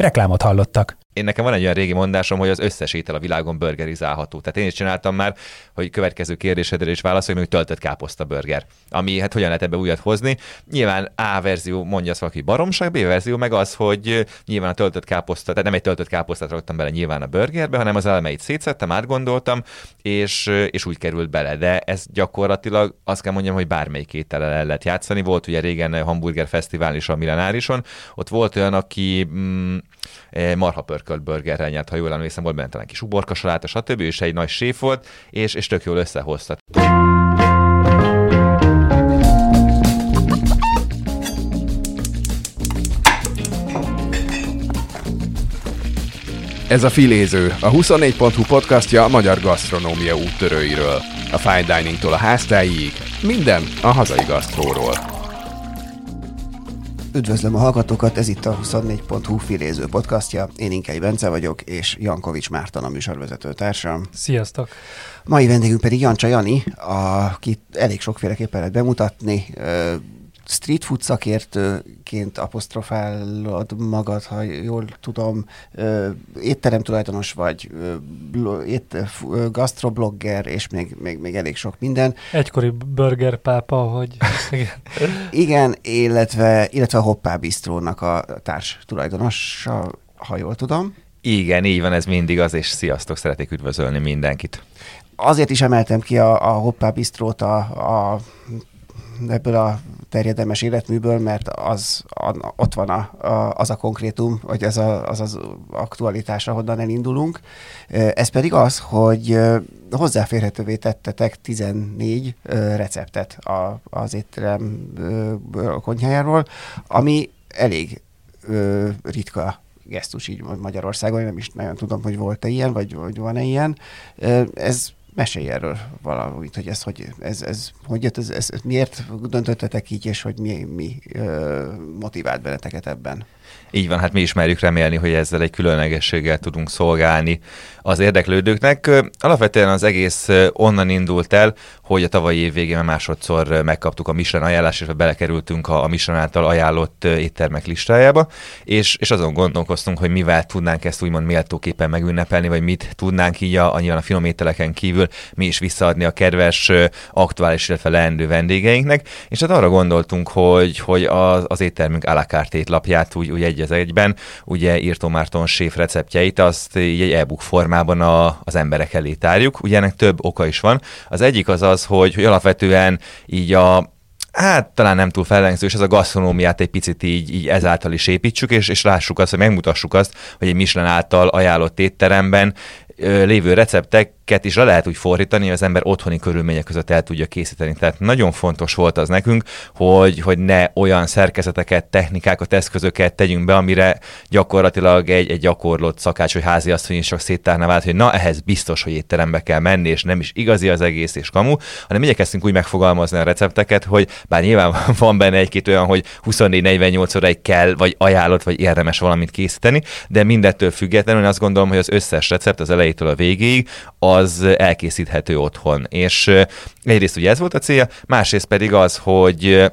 Reklámot hallottak. Én nekem van egy olyan régi mondásom, hogy az összes étel a világon burgerizálható. Tehát én is csináltam már, hogy következő kérdésedre is válaszolj, hogy töltött káposzta burger. Ami hát hogyan lehet ebbe újat hozni. Nyilván A verzió mondja azt valaki baromság, B verzió meg az, hogy nyilván a töltött káposzta, tehát nem egy töltött káposztát raktam bele nyilván a burgerbe, hanem az elemeit szétszettem, átgondoltam, és, és úgy került bele. De ez gyakorlatilag azt kell mondjam, hogy bármelyik étellel el lehet játszani. Volt ugye régen hamburger fesztivál is a Millenárison, ott volt olyan, aki mm, marha pörkölt burgerrel nyert, ha jól emlékszem, volt benne talán kis uborka saláta, stb. és egy nagy séf volt, és, és tök jól összehozta. Ez a Filéző, a 24.hu podcastja a magyar gasztronómia úttörőiről. A fine diningtól a háztáig, minden a hazai gasztróról. Üdvözlöm a hallgatókat, ez itt a 24.hu filéző podcastja. Én Inkei Bence vagyok, és Jankovics Márton a műsorvezető társam. Sziasztok! Mai vendégünk pedig Jancsa Jani, akit elég sokféleképpen lehet bemutatni street food szakértőként apostrofálod magad, ha jól tudom, étterem tulajdonos vagy, ét, gastroblogger, és még, még, még elég sok minden. Egykori burger pápa, hogy... Igen, Igen illetve, illetve a Hoppá Bistrónak a társ tulajdonosa, ha jól tudom. Igen, így van, ez mindig az, és sziasztok, szeretnék üdvözölni mindenkit. Azért is emeltem ki a, a Hoppá Bistrót a, a ebből a terjedelmes életműből, mert az, a, ott van a, a, az a konkrétum, vagy az, a, az az aktualitás, ahonnan elindulunk. Ez pedig az, hogy hozzáférhetővé tettetek 14 receptet a, az étterem konyhájáról, ami elég ritka gesztus így Magyarországon, nem is nagyon tudom, hogy volt-e ilyen, vagy, vagy van-e ilyen. Ez mesélj erről valamit, hogy ez, hogy ez, ez hogy jött, ez, ez, miért döntöttetek így, és hogy mi, mi ö, motivált benneteket ebben? Így van, hát mi is merjük remélni, hogy ezzel egy különlegességgel tudunk szolgálni az érdeklődőknek. Alapvetően az egész onnan indult el, hogy a tavalyi év végén másodszor megkaptuk a Michelin ajánlást, és belekerültünk a, Michelin által ajánlott éttermek listájába, és, és azon gondolkoztunk, hogy mivel tudnánk ezt úgymond méltóképpen megünnepelni, vagy mit tudnánk így a, a, a finom ételeken kívül mi is visszaadni a kedves, aktuális, illetve leendő vendégeinknek, és hát arra gondoltunk, hogy, hogy az, az éttermünk alakártét lapját úgy, úgy egy az egyben, ugye Írtó Márton séf receptjeit, azt így egy e-book formában a, az emberek elé tárjuk. Ugye ennek több oka is van. Az egyik az az, hogy, hogy alapvetően így a hát talán nem túl és ez a gasztronómiát egy picit így, így ezáltal is építsük, és, és lássuk azt, hogy megmutassuk azt, hogy egy Michelin által ajánlott étteremben lévő receptek amiket is le lehet úgy fordítani, hogy az ember otthoni körülmények között el tudja készíteni. Tehát nagyon fontos volt az nekünk, hogy, hogy ne olyan szerkezeteket, technikákat, eszközöket tegyünk be, amire gyakorlatilag egy, egy gyakorlott szakács vagy házi asszony is csak széttárna vált, hogy na ehhez biztos, hogy étterembe kell menni, és nem is igazi az egész és kamu, hanem igyekeztünk úgy megfogalmazni a recepteket, hogy bár nyilván van benne egy-két olyan, hogy 24-48 óráig kell, vagy ajánlott, vagy érdemes valamit készíteni, de mindettől függetlenül azt gondolom, hogy az összes recept az elejétől a végéig az az elkészíthető otthon. És egyrészt ugye ez volt a célja, másrészt pedig az, hogy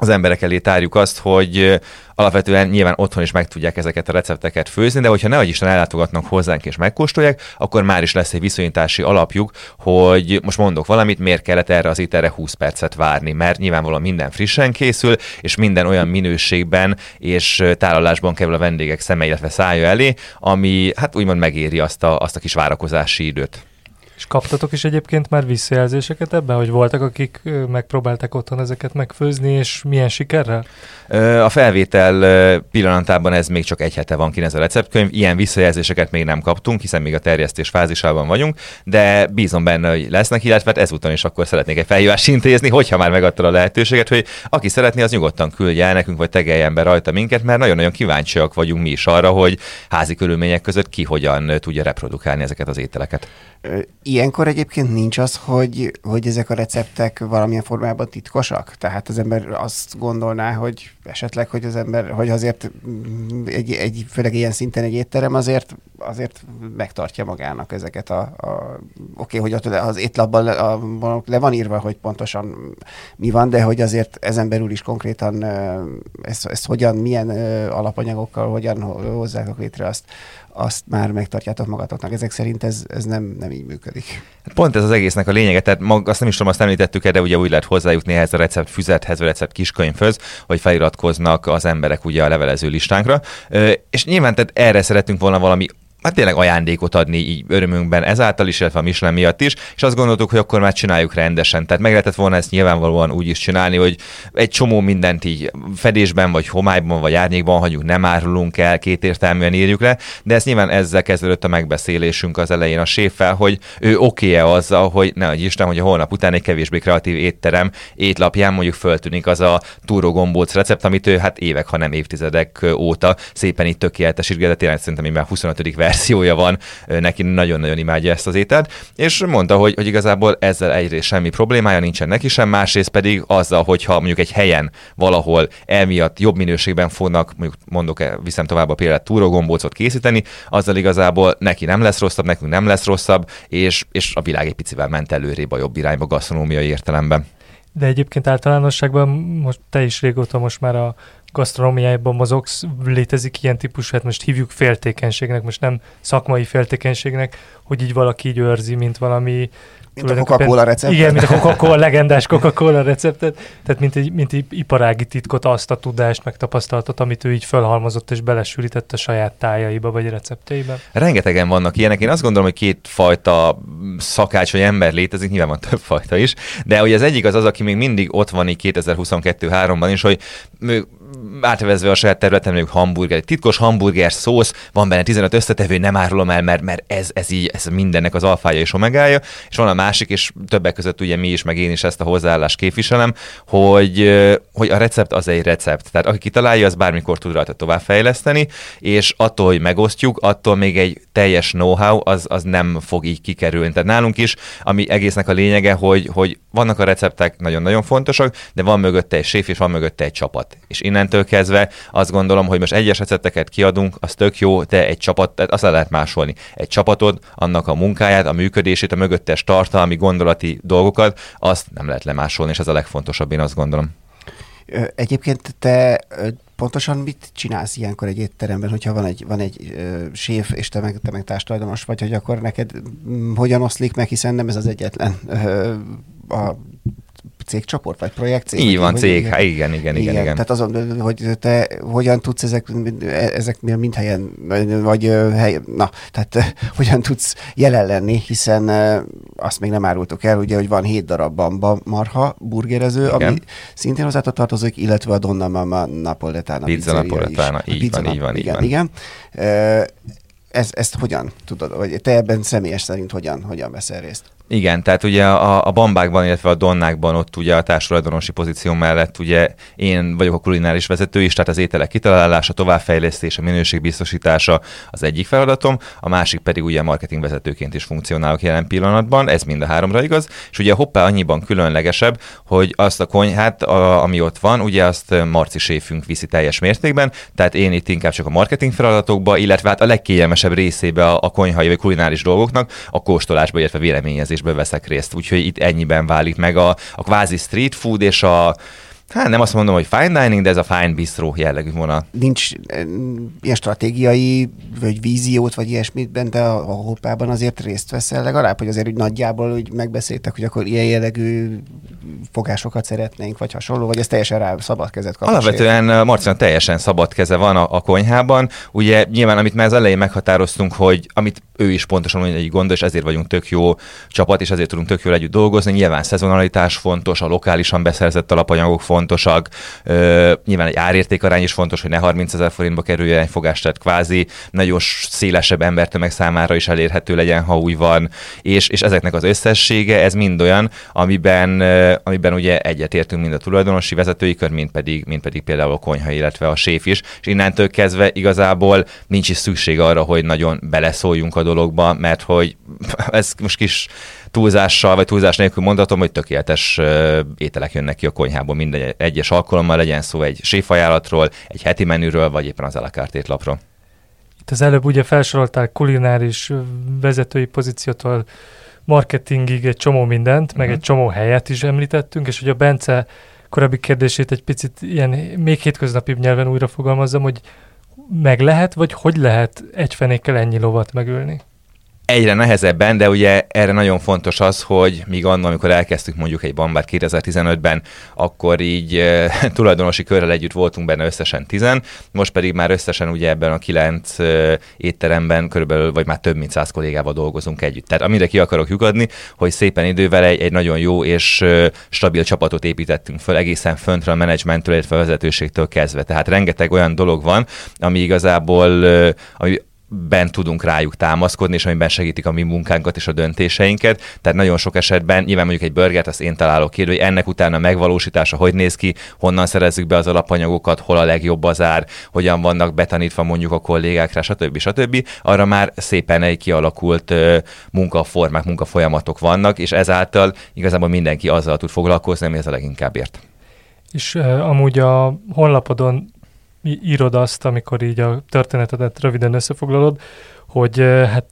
az emberek elé tárjuk azt, hogy alapvetően nyilván otthon is meg tudják ezeket a recepteket főzni, de hogyha nehogy Isten ellátogatnak hozzánk és megkóstolják, akkor már is lesz egy viszonyítási alapjuk, hogy most mondok valamit, miért kellett erre az ételre 20 percet várni, mert nyilvánvalóan minden frissen készül, és minden olyan minőségben és tálalásban kerül a vendégek szeme, illetve szája elé, ami hát úgymond megéri azt a, azt a kis várakozási időt. És kaptatok is egyébként már visszajelzéseket ebben, hogy voltak, akik megpróbálták otthon ezeket megfőzni, és milyen sikerrel? A felvétel pillanatában ez még csak egy hete van ki ez a receptkönyv, ilyen visszajelzéseket még nem kaptunk, hiszen még a terjesztés fázisában vagyunk, de bízom benne, hogy lesznek, illetve hát ezúton is akkor szeretnék egy felhívást intézni, hogyha már megadta a lehetőséget, hogy aki szeretné, az nyugodtan küldje el nekünk, vagy tegeljen be rajta minket, mert nagyon-nagyon kíváncsiak vagyunk mi is arra, hogy házi körülmények között ki hogyan tudja reprodukálni ezeket az ételeket. Ilyenkor egyébként nincs az, hogy, hogy ezek a receptek valamilyen formában titkosak? Tehát az ember azt gondolná, hogy esetleg, hogy az ember, hogy azért egy, egy főleg ilyen szinten egy étterem azért, azért megtartja magának ezeket a, a oké, okay, hogy az étlapban le, a, le van írva, hogy pontosan mi van, de hogy azért ezen belül is konkrétan ezt, ezt hogyan, milyen alapanyagokkal, hogyan hozzák létre, azt, azt már megtartjátok magatoknak. Ezek szerint ez, ez nem, nem így működik. Pont ez az egésznek a lényege, tehát mag, azt nem is tudom, azt említettük de ugye úgy lehet hozzájutni ehhez a recept füzethez, vagy recept kiskönyvhöz, hogy feliratkoznak az emberek ugye a levelező listánkra. És nyilván tehát erre szeretünk volna valami hát tényleg ajándékot adni így örömünkben ezáltal is, illetve a Michelin miatt is, és azt gondoltuk, hogy akkor már csináljuk rendesen. Tehát meg lehetett volna ezt nyilvánvalóan úgy is csinálni, hogy egy csomó mindent így fedésben, vagy homályban, vagy árnyékban hagyjuk, nem árulunk el, kétértelműen írjuk le, de ez nyilván ezzel kezdődött a megbeszélésünk az elején a séffel, hogy ő oké-e azzal, hogy ne hogy Isten, hogy a holnap után egy kevésbé kreatív étterem étlapján mondjuk föltűnik az a túrógombóc recept, amit ő hát évek, ha nem évtizedek óta szépen itt tökéletesítget, de tényleg szerintem már 25 verziója van, neki nagyon-nagyon imádja ezt az ételt, és mondta, hogy, hogy igazából ezzel egyrészt semmi problémája nincsen neki sem, másrészt pedig azzal, hogyha mondjuk egy helyen valahol emiatt jobb minőségben fognak, mondjuk mondok, viszem tovább a példát, túrógombócot készíteni, azzal igazából neki nem lesz rosszabb, nekünk nem lesz rosszabb, és, és a világ egy picivel ment előrébb a jobb irányba gasztronómiai értelemben. De egyébként általánosságban most te is régóta most már a gasztronómiájában mozogsz, létezik ilyen típusú, hát most hívjuk féltékenységnek, most nem szakmai féltékenységnek, hogy így valaki így őrzi, mint valami mint a Coca-Cola receptet. Igen, mint a Coca-Cola, legendás Coca-Cola receptet. Tehát mint egy, mint egy iparági titkot, azt a tudást, meg tapasztalatot, amit ő így felhalmozott és belesülített a saját tájaiba vagy recepteibe. Rengetegen vannak ilyenek. Én azt gondolom, hogy két fajta szakács vagy ember létezik, nyilván van több fajta is, de hogy az egyik az az, aki még mindig ott van így 2022-3-ban is, hogy átvezve a saját területen, mondjuk hamburger, egy titkos hamburger szósz, van benne 15 összetevő, nem árulom el, mert, mert ez, ez így, ez mindennek az alfája és omegája, és van a másik, és többek között ugye mi is, meg én is ezt a hozzáállást képviselem, hogy, hogy a recept az egy recept. Tehát aki kitalálja, az bármikor tud rajta továbbfejleszteni, és attól, hogy megosztjuk, attól még egy teljes know-how az, az nem fog így kikerülni. Tehát nálunk is, ami egésznek a lényege, hogy, hogy vannak a receptek nagyon-nagyon fontosak, de van mögötte egy séf, és van mögötte egy csapat. És innentől kezdve azt gondolom, hogy most egyes recepteket kiadunk, az tök jó, de egy csapat, tehát azt lehet másolni. Egy csapatod, annak a munkáját, a működését, a mögöttes tartalmi, gondolati dolgokat, azt nem lehet lemásolni, és ez a legfontosabb, én azt gondolom. Egyébként te pontosan mit csinálsz ilyenkor egy étteremben, hogyha van egy, van egy ö, séf, és te meg, te meg társadalmas vagy, hogy akkor neked m, hogyan oszlik meg, hiszen nem ez az egyetlen ö, a cégcsoport, vagy projektcég? Így van, cég, igen, igen, igen, igen, igen. Tehát azon, hogy te hogyan tudsz ezek, ezek mind helyen, vagy hely, na, tehát hogyan tudsz jelen lenni, hiszen azt még nem árultuk el, ugye, hogy van hét darab bamba marha burgerező, igen. ami szintén hozzá tartozik, illetve a Donna Mama Napoletana pizza Napoletana, így pizza van, így van, igen, így van. Igen, ez, ezt hogyan tudod, vagy te ebben személyes szerint hogyan, hogyan veszel részt? Igen, tehát ugye a, a bambákban, illetve a donnákban ott ugye a társadalmi pozíció mellett ugye én vagyok a kulináris vezető is, tehát az ételek kitalálása, továbbfejlesztése, minőségbiztosítása az egyik feladatom, a másik pedig ugye marketing vezetőként is funkcionálok jelen pillanatban, ez mind a háromra igaz, és ugye a hoppá annyiban különlegesebb, hogy azt a konyhát, a, ami ott van, ugye azt Marci séfünk viszi teljes mértékben, tehát én itt inkább csak a marketing feladatokba, illetve hát a legkényelmesebb részébe a, a konyhai vagy kulináris dolgoknak, a kóstolásba, illetve véleményezés étkezésben veszek részt, úgyhogy itt ennyiben válik meg a, a kvázi street food és a Hát nem azt mondom, hogy fine dining, de ez a fine bistro jellegű vonal. Nincs ilyen stratégiai, vagy víziót, vagy ilyesmit de a, a hoppában azért részt veszel legalább, hogy azért úgy nagyjából úgy megbeszéltek, hogy akkor ilyen jellegű fogásokat szeretnénk, vagy hasonló, vagy ez teljesen rá szabad kezet kap. Alapvetően Marcinak teljesen szabad keze van a, a konyhában. Ugye nyilván, amit már az elején meghatároztunk, hogy amit ő is pontosan egy gondol, és ezért vagyunk tök jó csapat, és ezért tudunk tök jól együtt dolgozni. Nyilván szezonalitás fontos, a lokálisan beszerzett alapanyagok fontosak, ö, nyilván egy árértékarány is fontos, hogy ne 30 ezer forintba kerüljen egy fogás, tehát kvázi nagyon szélesebb embertömeg számára is elérhető legyen, ha úgy van, és, és ezeknek az összessége, ez mind olyan, amiben, amiben ugye egyetértünk mind a tulajdonosi vezetői kör, mind pedig, mind pedig például a konyha, illetve a séf is, és innentől kezdve igazából nincs is szükség arra, hogy nagyon beleszóljunk a dologba, mert hogy ez most kis túlzással, vagy túlzás nélkül mondhatom, hogy tökéletes ételek jönnek ki a konyhából minden egyes alkalommal, legyen szó egy séfajánlatról, egy heti menüről, vagy éppen az elakart étlapról. Itt az előbb ugye felsoroltál kulináris vezetői pozíciótól marketingig egy csomó mindent, uh-huh. meg mhm. egy csomó helyet is említettünk, és hogy a Bence korábbi kérdését egy picit ilyen még hétköznapi nyelven újra fogalmazzam, hogy meg lehet, vagy hogy lehet egy fenékkel ennyi lovat megülni? Egyre nehezebben, de ugye erre nagyon fontos az, hogy míg annól, amikor elkezdtük mondjuk egy bambát 2015-ben, akkor így e, tulajdonosi körrel együtt voltunk benne összesen 10, most pedig már összesen ugye ebben a 9 e, étteremben körülbelül, vagy már több mint 100 kollégával dolgozunk együtt. Tehát amire ki akarok lyukadni, hogy szépen idővel egy, egy nagyon jó és e, stabil csapatot építettünk föl egészen föntről a menedzsmenttől, illetve a vezetőségtől kezdve. Tehát rengeteg olyan dolog van, ami igazából, ami ben tudunk rájuk támaszkodni, és amiben segítik a mi munkánkat és a döntéseinket. Tehát nagyon sok esetben, nyilván mondjuk egy burgert, azt én találok ki, hogy ennek utána a megvalósítása hogy néz ki, honnan szerezzük be az alapanyagokat, hol a legjobb az ár, hogyan vannak betanítva mondjuk a kollégákra, stb. stb. Arra már szépen egy kialakult munkaformák, munkafolyamatok vannak, és ezáltal igazából mindenki azzal tud foglalkozni, ami ez a leginkább ért. És uh, amúgy a honlapodon írod azt, amikor így a történetedet röviden összefoglalod, hogy hát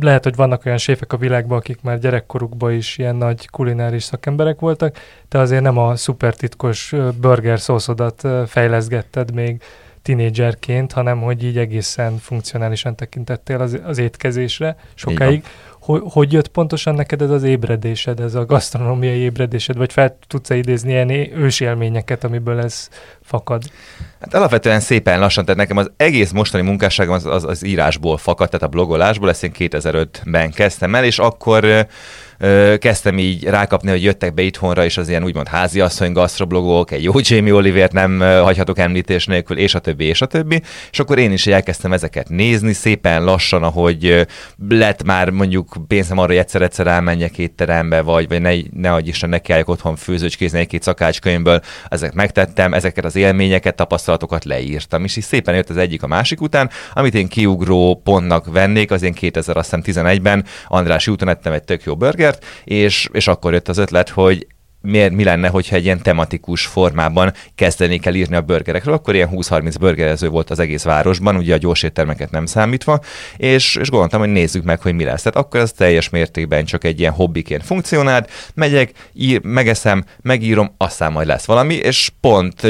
lehet, hogy vannak olyan séfek a világban, akik már gyerekkorukban is ilyen nagy kulináris szakemberek voltak, de azért nem a szuper titkos burger szószodat fejleszgetted még tinédzserként, hanem hogy így egészen funkcionálisan tekintettél az, az étkezésre sokáig. Hogy, hogy jött pontosan neked ez az ébredésed, ez a gasztronómiai ébredésed, vagy fel tudsz-e idézni ilyen ősi élményeket, amiből ez fakad? Hát alapvetően szépen lassan, tehát nekem az egész mostani munkásságom az, az, az írásból fakad, tehát a blogolásból, ezt én 2005-ben kezdtem el, és akkor kezdtem így rákapni, hogy jöttek be itthonra, és az ilyen úgymond háziasszony gasztroblogok, egy jó Jamie Olivert nem hagyhatok említés nélkül, és a többi, és a többi. És akkor én is elkezdtem ezeket nézni, szépen lassan, ahogy lett már mondjuk pénzem arra, hogy egyszer-egyszer elmenjek étterembe, vagy, vagy ne, ne adj Isten, ne kelljek otthon főzőcskézni egy-két szakácskönyvből, ezeket megtettem, ezeket az élményeket, tapasztalatokat leírtam, és így szépen jött az egyik a másik után, amit én kiugró pontnak vennék, az én 2011-ben András úton ettem egy tök jó burger, burgert, és, és akkor jött az ötlet, hogy miért, mi lenne, hogyha egy ilyen tematikus formában kezdenék el írni a burgerekről, akkor ilyen 20-30 burgerező volt az egész városban, ugye a gyors éttermeket nem számítva, és, és gondoltam, hogy nézzük meg, hogy mi lesz. Tehát akkor ez teljes mértékben csak egy ilyen hobbiként funkcionált, megyek, ír, megeszem, megírom, aztán majd lesz valami, és pont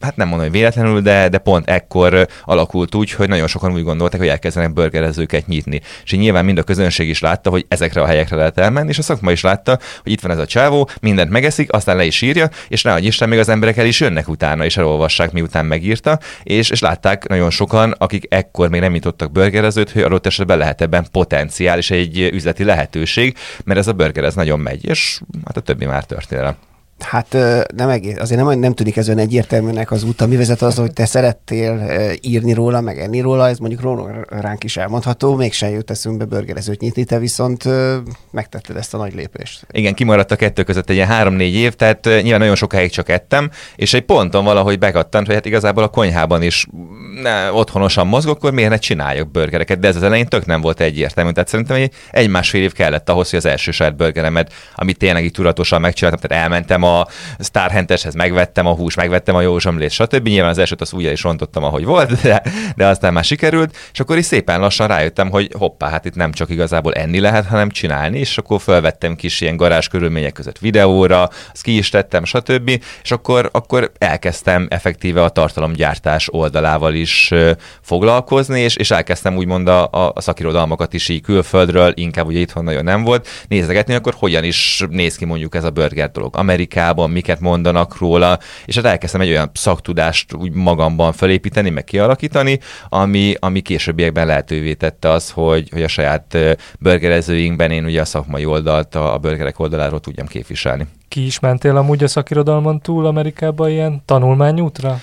hát nem mondom, hogy véletlenül, de, de pont ekkor alakult úgy, hogy nagyon sokan úgy gondolták, hogy elkezdenek burgerezőket nyitni. És így nyilván mind a közönség is látta, hogy ezekre a helyekre lehet elmenni, és a szakma is látta, hogy itt van ez a csávó, mindent megeszik, aztán le is írja, és nehogy Isten, még az emberek el is jönnek utána, és elolvassák, miután megírta, és, és látták nagyon sokan, akik ekkor még nem nyitottak burgerezőt, hogy adott esetben lehet ebben potenciál és egy üzleti lehetőség, mert ez a burger ez nagyon megy, és hát a többi már történelem. Hát nem egész, azért nem, nem tűnik ez olyan egyértelműnek az út, ami vezet az, hogy te szerettél írni róla, meg enni róla, ez mondjuk róla ránk is elmondható, mégsem jut eszünkbe burgerezőt nyitni, te viszont megtetted ezt a nagy lépést. Igen, kimaradt a kettő között egy ilyen három-négy év, tehát nyilván nagyon sokáig csak ettem, és egy ponton valahogy begattant, hogy hát igazából a konyhában is ne, otthonosan mozgok, akkor miért ne csináljak burgereket, de ez az elején tök nem volt egyértelmű, tehát szerintem egy, egy másfél év kellett ahhoz, hogy az első saját burgeremet, amit tényleg így tudatosan megcsináltam, tehát elmentem a sztárhenteshez, megvettem a hús, megvettem a józsomlét, stb. Nyilván az elsőt az újra is rontottam, ahogy volt, de, de aztán már sikerült, és akkor is szépen lassan rájöttem, hogy hoppá, hát itt nem csak igazából enni lehet, hanem csinálni, és akkor felvettem kis ilyen garázs körülmények között videóra, azt ki is tettem, stb. És akkor, akkor elkezdtem effektíve a tartalomgyártás oldalával is foglalkozni, és, és elkezdtem úgymond a, a, szakirodalmakat is így külföldről, inkább ugye itthon nagyon nem volt, nézegetni, akkor hogyan is néz ki mondjuk ez a burger dolog Amerikában, miket mondanak róla, és hát elkezdtem egy olyan szaktudást úgy magamban felépíteni, meg kialakítani, ami, ami későbbiekben lehetővé tette az, hogy, hogy a saját burgerezőinkben én ugye a szakmai oldalt, a, burgerek oldaláról tudjam képviselni. Ki is mentél amúgy a szakirodalmon túl Amerikába ilyen tanulmányútra?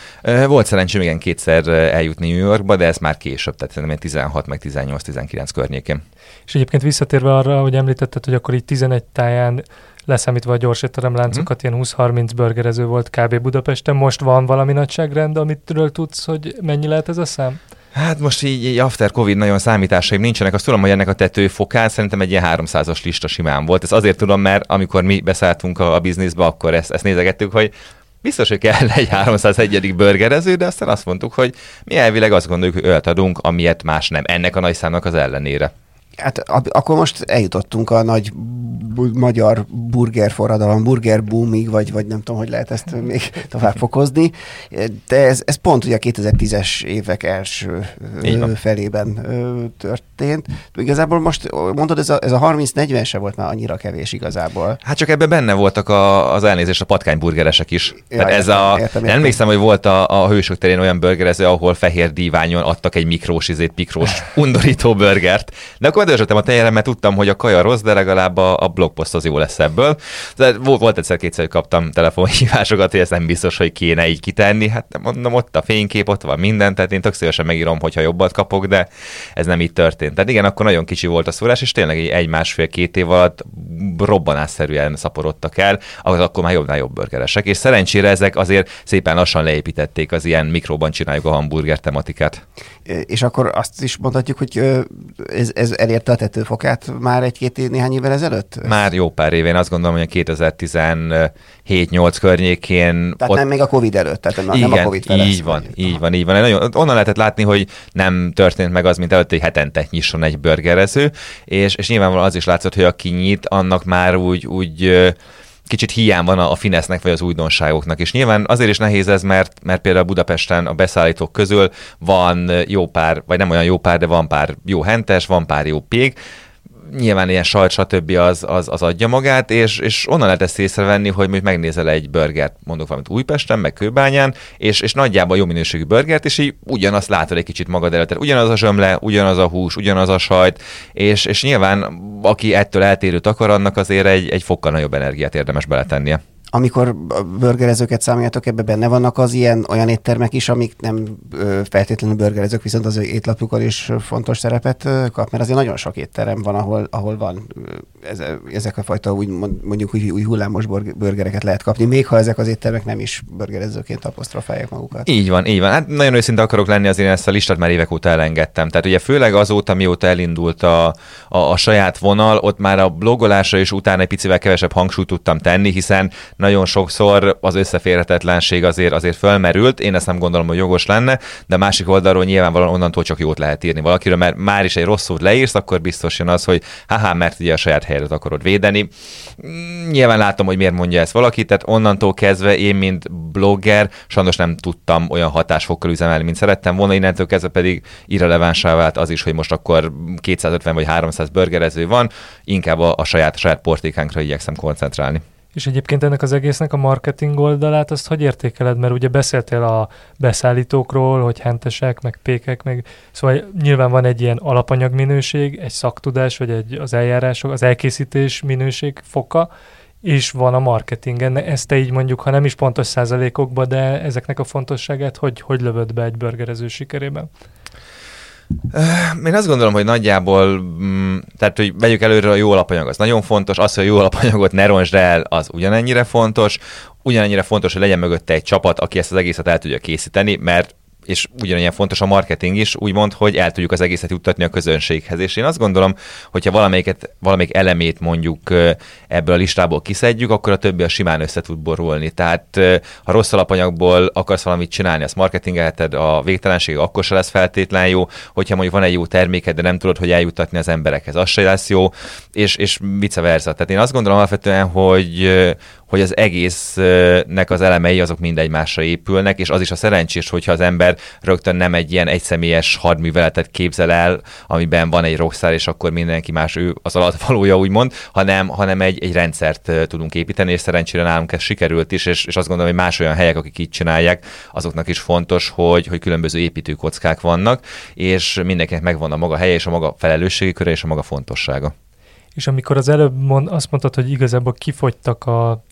Volt szerencsém igen kétszer eljutni New Yorkba, de ez már később, tehát szerintem 16 meg 18-19 környékén. És egyébként visszatérve arra, hogy említetted, hogy akkor így 11 táján leszámítva a gyors étteremláncokat, mm. ilyen 20-30 burgerező volt kb. Budapesten. Most van valami nagyságrend, amitről tudsz, hogy mennyi lehet ez a szám? Hát most így, így after Covid nagyon számításaim nincsenek. Azt tudom, hogy ennek a tetőfokán szerintem egy ilyen 300-as lista simán volt. Ez azért tudom, mert amikor mi beszálltunk a, a bizniszbe, akkor ezt, ezt nézegettük, hogy biztos, hogy kell egy 301. burgerező, de aztán azt mondtuk, hogy mi elvileg azt gondoljuk, hogy olyat adunk, amilyet más nem. Ennek a nagy számnak az ellenére. Hát akkor most eljutottunk a nagy bu- magyar burger forradalom, burger boomig, vagy, vagy nem tudom, hogy lehet ezt még tovább fokozni. De ez, ez pont ugye a 2010-es évek első felében történt. Igazából most mondod, ez a, ez a 30-40 se volt már annyira kevés igazából. Hát csak ebben benne voltak a, az elnézés a patkányburgeresek is. Ja, Tehát ez értem, a, értem, értem. emlékszem, hogy volt a, a hősök terén olyan burgerező, ahol fehér díványon adtak egy mikrós, izét, pikrós, undorító burgert. De akkor bedörzsöttem a tenyerem, mert tudtam, hogy a kaja rossz, de legalább a, a blogpost az jó lesz ebből. De volt, egyszer-kétszer, hogy kaptam telefonhívásokat, hogy ez nem biztos, hogy kéne így kitenni. Hát mondom, ott a fénykép, ott van minden, tehát én tök szívesen megírom, hogyha jobbat kapok, de ez nem így történt. Tehát igen, akkor nagyon kicsi volt a szórás, és tényleg egy másfél-két év alatt robbanásszerűen szaporodtak el, ahhoz akkor már jobbnál jobb burgeresek. És szerencsére ezek azért szépen lassan leépítették az ilyen mikróban csináljuk a hamburger tematikát. És akkor azt is mondhatjuk, hogy ez, ez elérte a tetőfokát már egy-két néhány évvel ezelőtt? Már jó pár éve, én azt gondolom, hogy a 2017-8 környékén. Tehát ott... nem még a Covid előtt, tehát nem, Igen, nem a Covid felesz, így van, így van, így van. Nagyon, onnan lehetett látni, hogy nem történt meg az, mint előtt, hogy hetente nyisson egy burgerező, és, és nyilvánvalóan az is látszott, hogy aki nyit, annak már úgy, úgy kicsit hiány van a, finesznek vagy az újdonságoknak. És nyilván azért is nehéz ez, mert, mert például Budapesten a beszállítók közül van jó pár, vagy nem olyan jó pár, de van pár jó hentes, van pár jó pég, nyilván ilyen sajt, stb. Az, az, az adja magát, és, és onnan lehet ezt észrevenni, hogy mondjuk megnézel egy burgert, mondok valamit Újpesten, meg Kőbányán, és, és nagyjából jó minőségű burgert, és így ugyanazt látod egy kicsit magad előtt. Ugyanaz a zsömle, ugyanaz a hús, ugyanaz a sajt, és, és nyilván aki ettől eltérőt akar, annak azért egy, egy fokkal nagyobb energiát érdemes beletennie amikor burgerezőket számoljátok, ebbe benne vannak az ilyen olyan éttermek is, amik nem feltétlenül burgerezők, viszont az étlapjukon is fontos szerepet kap, mert azért nagyon sok étterem van, ahol, ahol van ez, ezek a fajta úgy mondjuk úgy, úgy hullámos burgereket lehet kapni, még ha ezek az éttermek nem is burgerezőként apostrofálják magukat. Így van, így van. Hát nagyon őszinte akarok lenni, azért ezt a listát már évek óta elengedtem. Tehát ugye főleg azóta, mióta elindult a, a, a saját vonal, ott már a blogolásra is utána egy picivel kevesebb hangsúlyt tudtam tenni, hiszen nagyon sokszor az összeférhetetlenség azért, azért fölmerült. Én ezt nem gondolom, hogy jogos lenne, de másik oldalról nyilvánvalóan onnantól csak jót lehet írni valakiről, mert már is egy rossz szót leírsz, akkor biztos jön az, hogy haha, mert ugye a saját helyedet akarod védeni. Nyilván látom, hogy miért mondja ezt valaki, tehát onnantól kezdve én, mint blogger, sajnos nem tudtam olyan hatásfokkal üzemelni, mint szerettem volna, innentől kezdve pedig irrelevánsá vált az is, hogy most akkor 250 vagy 300 burgerező van, inkább a, a saját, saját portékánkra igyekszem koncentrálni. És egyébként ennek az egésznek a marketing oldalát, azt hogy értékeled? Mert ugye beszéltél a beszállítókról, hogy hentesek, meg pékek, meg szóval nyilván van egy ilyen alapanyag minőség, egy szaktudás, vagy egy, az eljárások, az elkészítés minőség foka, és van a marketing. Ezt te így mondjuk, ha nem is pontos százalékokban, de ezeknek a fontosságát hogy, hogy lövöd be egy burgerező sikerében? Én azt gondolom, hogy nagyjából, mm, tehát hogy vegyük előre a jó alapanyag, az nagyon fontos, az, hogy a jó alapanyagot ne roncsd el, az ugyanennyire fontos, ugyanennyire fontos, hogy legyen mögötte egy csapat, aki ezt az egészet el tudja készíteni, mert és ugyanilyen fontos a marketing is, úgymond, hogy el tudjuk az egészet juttatni a közönséghez. És én azt gondolom, hogyha valamelyiket, valamelyik elemét mondjuk ebből a listából kiszedjük, akkor a többi a simán össze tud borulni. Tehát ha rossz alapanyagból akarsz valamit csinálni, azt marketingelheted, a végtelenség akkor se lesz feltétlen jó, hogyha mondjuk van egy jó terméked, de nem tudod, hogy eljuttatni az emberekhez, az se lesz jó, és, és vice versa. Tehát én azt gondolom alapvetően, hogy hogy az egésznek az elemei azok mind egymásra épülnek, és az is a szerencsés, hogyha az ember rögtön nem egy ilyen egyszemélyes hadműveletet képzel el, amiben van egy rockstar, és akkor mindenki más ő az alatt valója, úgymond, hanem, hanem egy, egy rendszert tudunk építeni, és szerencsére nálunk ez sikerült is, és, és azt gondolom, hogy más olyan helyek, akik így csinálják, azoknak is fontos, hogy, hogy különböző építőkockák vannak, és mindenkinek megvan a maga helye, és a maga felelősségi köre, és a maga fontossága. És amikor az előbb mond, azt mondtad, hogy igazából kifogytak a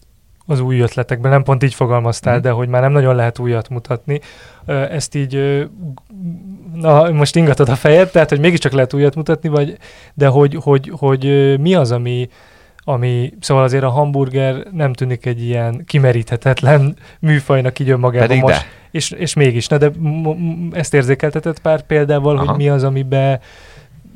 az új ötletekben, nem pont így fogalmaztál, mm. de hogy már nem nagyon lehet újat mutatni. Ezt így, na most ingatod a fejed, tehát hogy mégiscsak lehet újat mutatni, vagy, de hogy, hogy, hogy mi az, ami, ami, szóval azért a hamburger nem tűnik egy ilyen kimeríthetetlen műfajnak így önmagában Pedig most. De. És, és mégis, na de ezt érzékeltetett pár példával, Aha. hogy mi az, amiben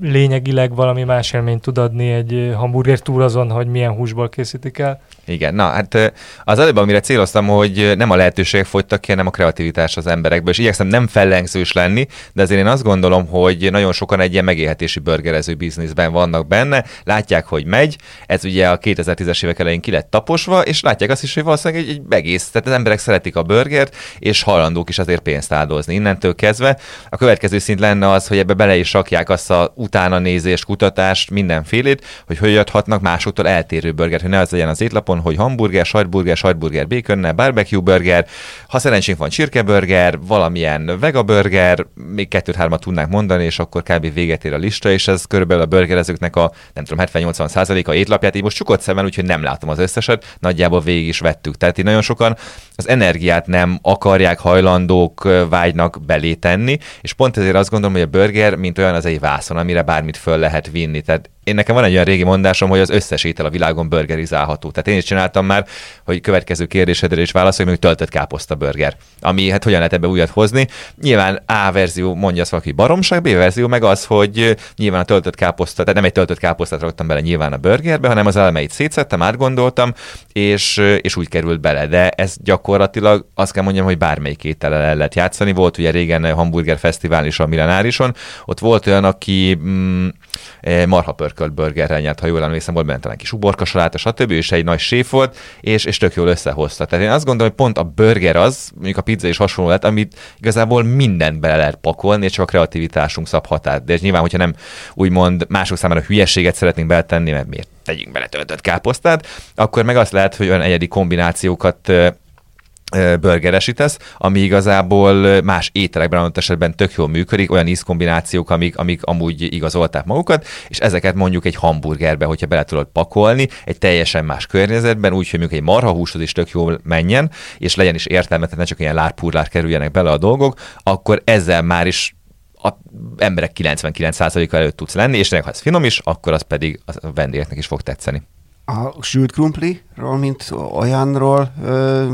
lényegileg valami más élményt tud adni egy hamburger túl azon, hogy milyen húsból készítik el. Igen, na hát az előbb, amire céloztam, hogy nem a lehetőségek fogytak ki, hanem a kreativitás az emberekből, és igyekszem nem fellengzős lenni, de azért én azt gondolom, hogy nagyon sokan egy ilyen megélhetési burgerező bizniszben vannak benne, látják, hogy megy, ez ugye a 2010-es évek elején ki lett taposva, és látják azt is, hogy valószínűleg egy, egy egész, tehát az emberek szeretik a burgert, és hajlandók is azért pénzt áldozni. Innentől kezdve a következő szint lenne az, hogy ebbe bele is rakják azt a utána nézést, kutatást, mindenfélét, hogy hogy adhatnak másoktól eltérő burgert, hogy ne az legyen az étlapon, hogy hamburger, sajtburger, sajtburger baconnel, barbecue burger, ha szerencsénk van csirkeburger, valamilyen vega burger, még kettőt-hármat tudnánk mondani, és akkor kb. véget ér a lista, és ez körülbelül a burgerezőknek a nem tudom, 70-80 százaléka étlapját, így most csukott szemmel, úgyhogy nem látom az összeset, nagyjából végig is vettük. Tehát így nagyon sokan az energiát nem akarják, hajlandók, vágynak belé tenni, és pont ezért azt gondolom, hogy a burger, mint olyan, az egy vászon, amire bármit föl lehet vinni. Tehát én nekem van egy olyan régi mondásom, hogy az összes étel a világon burgerizálható. Tehát én is csináltam már, hogy következő kérdésedre is válaszolj, hogy töltött káposzta burger. Ami hát hogyan lehet ebbe újat hozni. Nyilván A verzió mondja azt valaki baromság, B verzió meg az, hogy nyilván a töltött káposzta, tehát nem egy töltött káposztát raktam bele nyilván a burgerbe, hanem az elemeit szétszettem, átgondoltam, és, és úgy került bele. De ez gyakorlatilag azt kell mondjam, hogy bármelyik étellel el lehet játszani. Volt ugye régen hamburger fesztivál is a Millenárison, ott volt olyan, aki mm, marha pörkölt burgerrel nyert, ha jól emlékszem, volt benne talán kis uborka saláta, stb. és egy nagy séf volt, és, és tök jól összehozta. Tehát én azt gondolom, hogy pont a burger az, mondjuk a pizza is hasonló lett, amit igazából mindent bele lehet pakolni, és csak a kreativitásunk szab határt. De ez nyilván, hogyha nem úgymond mások számára hülyeséget szeretnénk beletenni, mert miért tegyünk bele töltött káposztát, akkor meg azt lehet, hogy olyan egyedi kombinációkat burgeresítesz, ami igazából más ételekben adott esetben tök jól működik, olyan ízkombinációk, amik, amik amúgy igazolták magukat, és ezeket mondjuk egy hamburgerbe, hogyha bele tudod pakolni, egy teljesen más környezetben, úgy, hogy mondjuk egy marhahúshoz is tök jól menjen, és legyen is értelme, tehát ne csak ilyen lárpurlár kerüljenek bele a dolgok, akkor ezzel már is a emberek 99%-a előtt tudsz lenni, és ha ez finom is, akkor az pedig a vendégeknek is fog tetszeni a sült krumpliról, mint olyanról ö,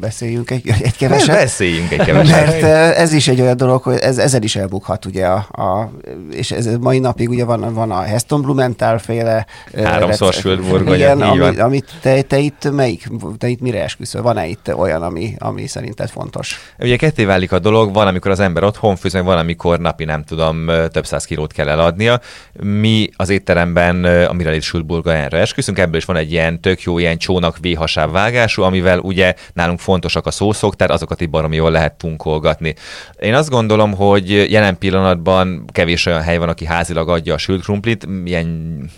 beszéljünk egy, egy keveset. Beszéljünk egy keveset. Mert ez is egy olyan dolog, hogy ez, ezzel is elbukhat, ugye, a, a, és ez mai napig ugye van, van a Heston Blumenthal féle Háromszor sült burgonya, igen, ami, amit te, te, itt melyik, te itt mire esküszöl? Van-e itt olyan, ami, ami szerinted fontos? Ugye ketté válik a dolog, van, amikor az ember otthon főz, van, amikor napi nem tudom, több száz kilót kell eladnia. Mi az étteremben, amire itt sült burgonyára esküszünk, ebből is van egy ilyen tök jó ilyen csónak véhasább vágású, amivel ugye nálunk fontosak a szószok, tehát azokat így baromi jól lehet punkolgatni. Én azt gondolom, hogy jelen pillanatban kevés olyan hely van, aki házilag adja a sült krumplit, ilyen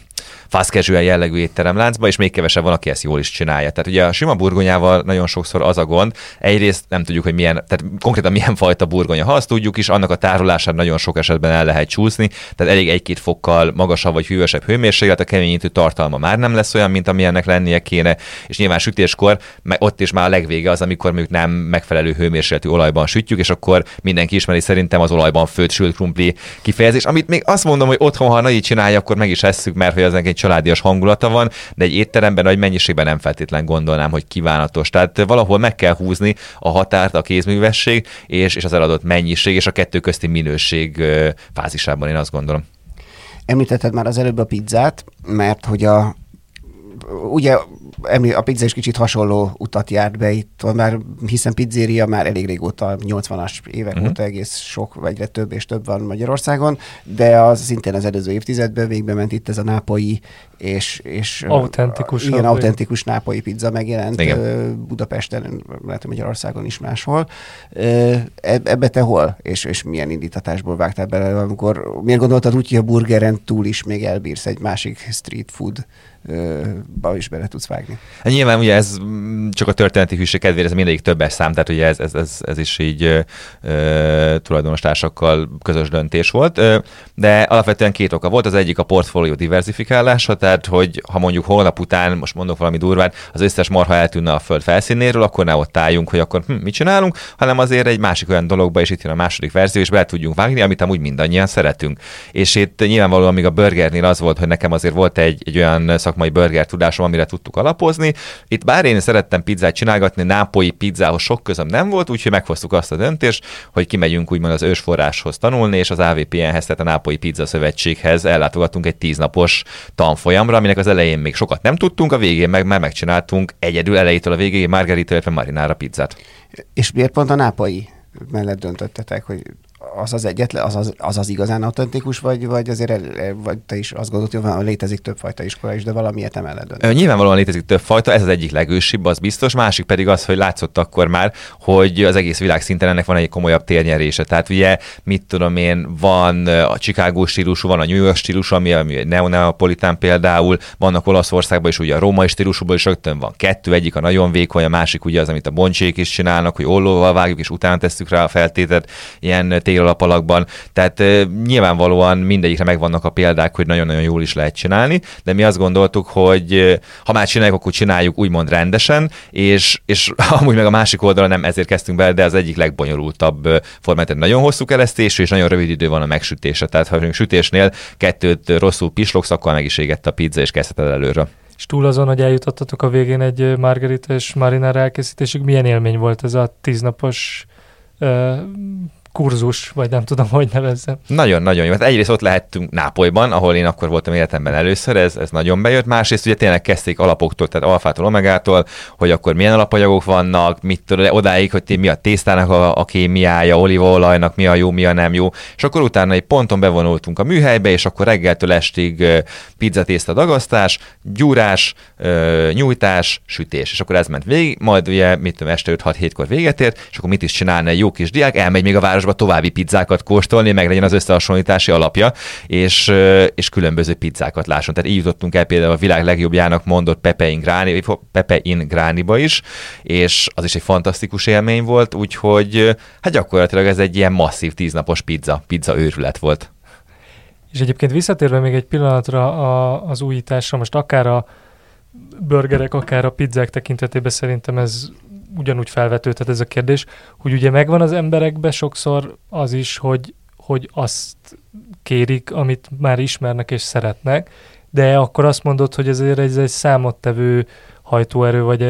fast casual jellegű étteremláncba, és még kevesebb van, aki ezt jól is csinálja. Tehát ugye a sima burgonyával nagyon sokszor az a gond, egyrészt nem tudjuk, hogy milyen, tehát konkrétan milyen fajta burgonya. Ha azt tudjuk is, annak a tárolását nagyon sok esetben el lehet csúszni, tehát elég egy-két fokkal magasabb vagy hűvösebb hőmérséklet, a keményítő tartalma már nem lesz olyan, mint amilyennek lennie kéne, és nyilván sütéskor ott is már a legvége az, amikor mondjuk nem megfelelő hőmérsékletű olajban sütjük, és akkor mindenki ismeri szerintem az olajban főtt sült krumpli kifejezés, amit még azt mondom, hogy otthon, ha nagy csinálja, akkor meg is esszük, mert hogy az egy családias hangulata van, de egy étteremben nagy mennyiségben nem feltétlen gondolnám, hogy kívánatos. Tehát valahol meg kell húzni a határt, a kézművesség és, és az eladott mennyiség és a kettő közti minőség fázisában, én azt gondolom. Említetted már az előbb a pizzát, mert hogy a, ugye a pizza is kicsit hasonló utat járt be itt, már hiszen pizzeria már elég régóta, 80-as évek uh-huh. óta egész sok, vagy egyre több és több van Magyarországon, de az szintén az előző évtizedben végbe ment itt ez a nápoi és, és autentikus, igen, autentikus nápoi pizza megjelent igen. Budapesten, lehet Magyarországon is máshol. Ebbe te hol? És, és milyen indítatásból vágtál bele, amikor miért gondoltad úgy, hogy a burgeren túl is még elbírsz egy másik street food ba is bele tudsz vágni. Hát nyilván ugye ez csak a történeti hűség kedvére, ez mindegyik többes szám, tehát ugye ez, ez, ez, ez is így ö, tulajdonos társakkal közös döntés volt, ö, de alapvetően két oka volt. Az egyik a portfólió diversifikálása, tehát hogy ha mondjuk holnap után, most mondok valami durván, az összes marha eltűnne a föld felszínéről, akkor ne ott álljunk, hogy akkor hm, mit csinálunk, hanem azért egy másik olyan dologba, és itt jön a második verzió, és bele tudjunk vágni, amit amúgy mindannyian szeretünk. És itt nyilvánvalóan még a burgernél az volt, hogy nekem azért volt egy, egy olyan szak szakmai burger tudásom, amire tudtuk alapozni. Itt bár én szerettem pizzát csinálgatni, nápoi pizzához sok közöm nem volt, úgyhogy meghoztuk azt a döntést, hogy kimegyünk úgymond az ősforráshoz tanulni, és az AVPN-hez, tehát a Nápoi Pizza Szövetséghez ellátogatunk egy tíznapos tanfolyamra, aminek az elején még sokat nem tudtunk, a végén meg már megcsináltunk egyedül elejétől a végéig margarita, illetve marinára pizzát. És miért pont a nápai mellett döntöttetek, hogy az az egyetlen, az az, az, az igazán autentikus, vagy, vagy azért el, vagy te is azt gondolod, hogy van, létezik többfajta iskola is, de valamiért emellett dönt. Nyilvánvalóan létezik többfajta, ez az egyik legősibb, az biztos, másik pedig az, hogy látszott akkor már, hogy az egész világ szinten ennek van egy komolyabb térnyerése. Tehát ugye, mit tudom én, van a Chicago stílusú, van a New York stílusú, ami, ami neoneapolitán például, vannak Olaszországban is ugye a római stílusúban is rögtön van kettő, egyik a nagyon vékony, a másik ugye az, amit a boncsék is csinálnak, hogy ollóval vágjuk, és utána tesszük rá a feltétet, ilyen alapalakban, tehát nyilvánvalóan mindegyikre megvannak a példák, hogy nagyon-nagyon jól is lehet csinálni, de mi azt gondoltuk, hogy ha már csináljuk, akkor csináljuk úgymond rendesen, és, és amúgy meg a másik oldalon nem ezért kezdtünk bele, de az egyik legbonyolultabb formát, nagyon hosszú keresztés, és nagyon rövid idő van a megsütése. Tehát ha sütésnél kettőt rosszul pislogsz, akkor meg is égett a pizza, és kezdheted előre. És túl azon, hogy eljutottatok a végén egy margarita és marinara elkészítésig, milyen élmény volt ez a tíznapos kurzus, vagy nem tudom, hogy nevezzem. Nagyon-nagyon jó. Hát egyrészt ott lehettünk Nápolyban, ahol én akkor voltam életemben először, ez, ez nagyon bejött. Másrészt ugye tényleg kezdték alapoktól, tehát alfától, omegától, hogy akkor milyen alapanyagok vannak, mit tudom, odáig, hogy mi a tésztának a, a kémiája, olívaolajnak mi a jó, mi a nem jó. És akkor utána egy ponton bevonultunk a műhelybe, és akkor reggeltől estig pizzatészta dagasztás, gyúrás, nyújtás, sütés. És akkor ez ment végig, majd ugye, mit tudom, este 5-6-7-kor véget ért, és akkor mit is csinálna egy jó kis diák, elmegy még a város városba további pizzákat kóstolni, meg legyen az összehasonlítási alapja, és, és különböző pizzákat lásson. Tehát így jutottunk el például a világ legjobbjának mondott Pepe in, Gráni, Pepe in Grániba is, és az is egy fantasztikus élmény volt, úgyhogy hát gyakorlatilag ez egy ilyen masszív tíznapos pizza, pizza őrület volt. És egyébként visszatérve még egy pillanatra a, az újításra, most akár a burgerek, akár a pizzák tekintetében szerintem ez ugyanúgy felvetődhet ez a kérdés, hogy ugye megvan az emberekbe sokszor az is, hogy, hogy azt kérik, amit már ismernek és szeretnek, de akkor azt mondod, hogy ezért ez egy számottevő hajtóerő, vagy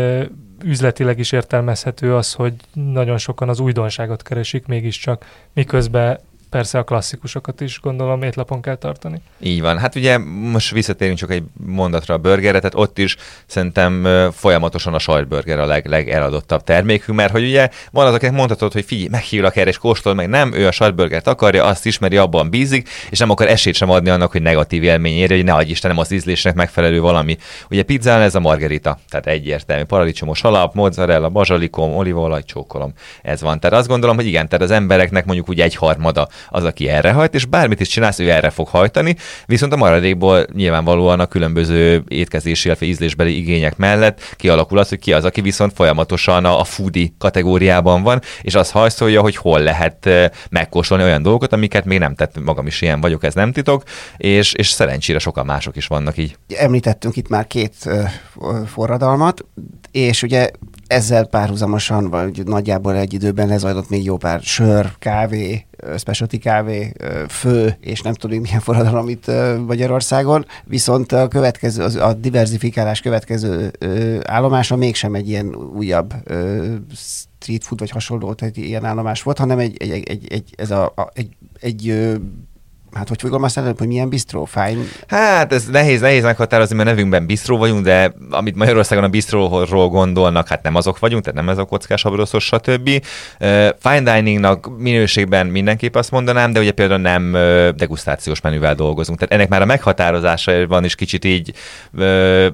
üzletileg is értelmezhető az, hogy nagyon sokan az újdonságot keresik mégiscsak, miközben persze a klasszikusokat is gondolom étlapon kell tartani. Így van. Hát ugye most visszatérünk csak egy mondatra a burgerre, tehát ott is szerintem folyamatosan a sajtburger a leg, legeladottabb termékünk, mert hogy ugye van az, akinek mondhatod, hogy figyelj, meghívlak erre és kóstol, meg nem, ő a sajtburgert akarja, azt ismeri, abban bízik, és nem akar esélyt sem adni annak, hogy negatív élmény érje, hogy ne adj Istenem az ízlésnek megfelelő valami. Ugye pizzán ez a margarita, tehát egyértelmű, paradicsomos alap, mozzarella, bazsalikom, olívaolaj, csókolom. Ez van. Tehát azt gondolom, hogy igen, tehát az embereknek mondjuk úgy egy harmada az, aki erre hajt, és bármit is csinálsz, ő erre fog hajtani, viszont a maradékból nyilvánvalóan a különböző étkezési, illetve ízlésbeli igények mellett kialakul az, hogy ki az, aki viszont folyamatosan a, a foodie kategóriában van, és az hajszolja, hogy hol lehet megkóstolni olyan dolgokat, amiket még nem tett, magam is ilyen vagyok, ez nem titok, és, és szerencsére sokan mások is vannak így. Említettünk itt már két forradalmat, és ugye ezzel párhuzamosan, vagy nagyjából egy időben lezajlott még jó pár sör, kávé, specialty kávé, fő, és nem tudom milyen forradalom itt Magyarországon, viszont a következő, a diversifikálás következő állomása mégsem egy ilyen újabb street food vagy hasonló, tehát ilyen állomás volt, hanem egy, egy, egy, egy ez a, a egy, egy hát hogy fogalmaztál előbb, hogy milyen bistró, fine? Hát ez nehéz, nehéz meghatározni, mert nevünkben bistró vagyunk, de amit Magyarországon a bistróról gondolnak, hát nem azok vagyunk, tehát nem ez a kockás, abroszos, stb. Fine diningnak minőségben mindenképp azt mondanám, de ugye például nem degustációs menüvel dolgozunk. Tehát ennek már a meghatározásában is kicsit így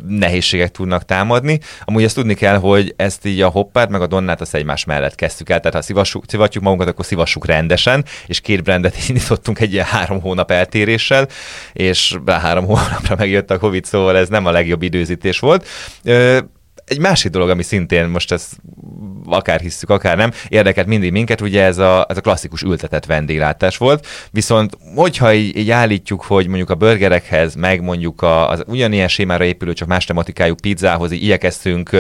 nehézségek tudnak támadni. Amúgy ezt tudni kell, hogy ezt így a hoppát meg a donnát azt egymás mellett kezdtük el, tehát ha szivassuk, szivatjuk magunkat, akkor szivassuk rendesen, és két brandet indítottunk egy ilyen három hónap eltéréssel, és rá három hónapra megjött a Covid, szóval ez nem a legjobb időzítés volt. Egy másik dolog, ami szintén most ez akár hisszük, akár nem, érdekelt mindig minket, ugye ez a, ez a klasszikus ültetett vendéglátás volt, viszont hogyha így, így állítjuk, hogy mondjuk a burgerekhez, meg mondjuk a, az ugyanilyen sémára épülő, csak más tematikájú pizzához így igyekeztünk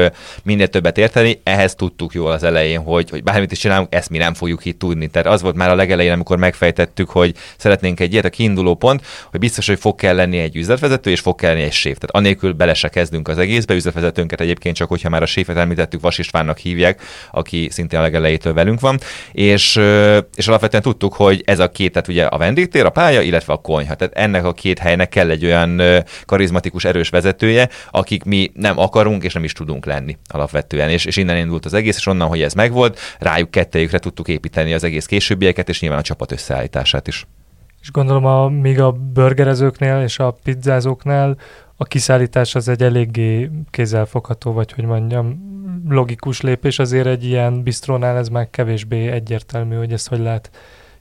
minél többet érteni, ehhez tudtuk jól az elején, hogy, hogy bármit is csinálunk, ezt mi nem fogjuk itt tudni. Tehát az volt már a legelején, amikor megfejtettük, hogy szeretnénk egy ilyet, a kiinduló pont, hogy biztos, hogy fog kell lenni egy üzletvezető, és fog kell lenni egy séf. Tehát anélkül bele se kezdünk az egészbe, üzletvezetőnket egyébként csak, hogyha már a séfet említettük, Vas Istvánnak hívják, aki szintén a legelejétől velünk van, és, és alapvetően tudtuk, hogy ez a két, tehát ugye a vendégtér, a pálya, illetve a konyha. Tehát ennek a két helynek kell egy olyan karizmatikus, erős vezetője, akik mi nem akarunk és nem is tudunk lenni alapvetően. És, és innen indult az egész, és onnan, hogy ez megvolt, rájuk kettejükre tudtuk építeni az egész későbbieket, és nyilván a csapat összeállítását is. És gondolom, a, még a burgerezőknél és a pizzázóknál a kiszállítás az egy eléggé kézzelfogható, vagy hogy mondjam, logikus lépés, azért egy ilyen bistrónál ez már kevésbé egyértelmű, hogy ezt hogy lehet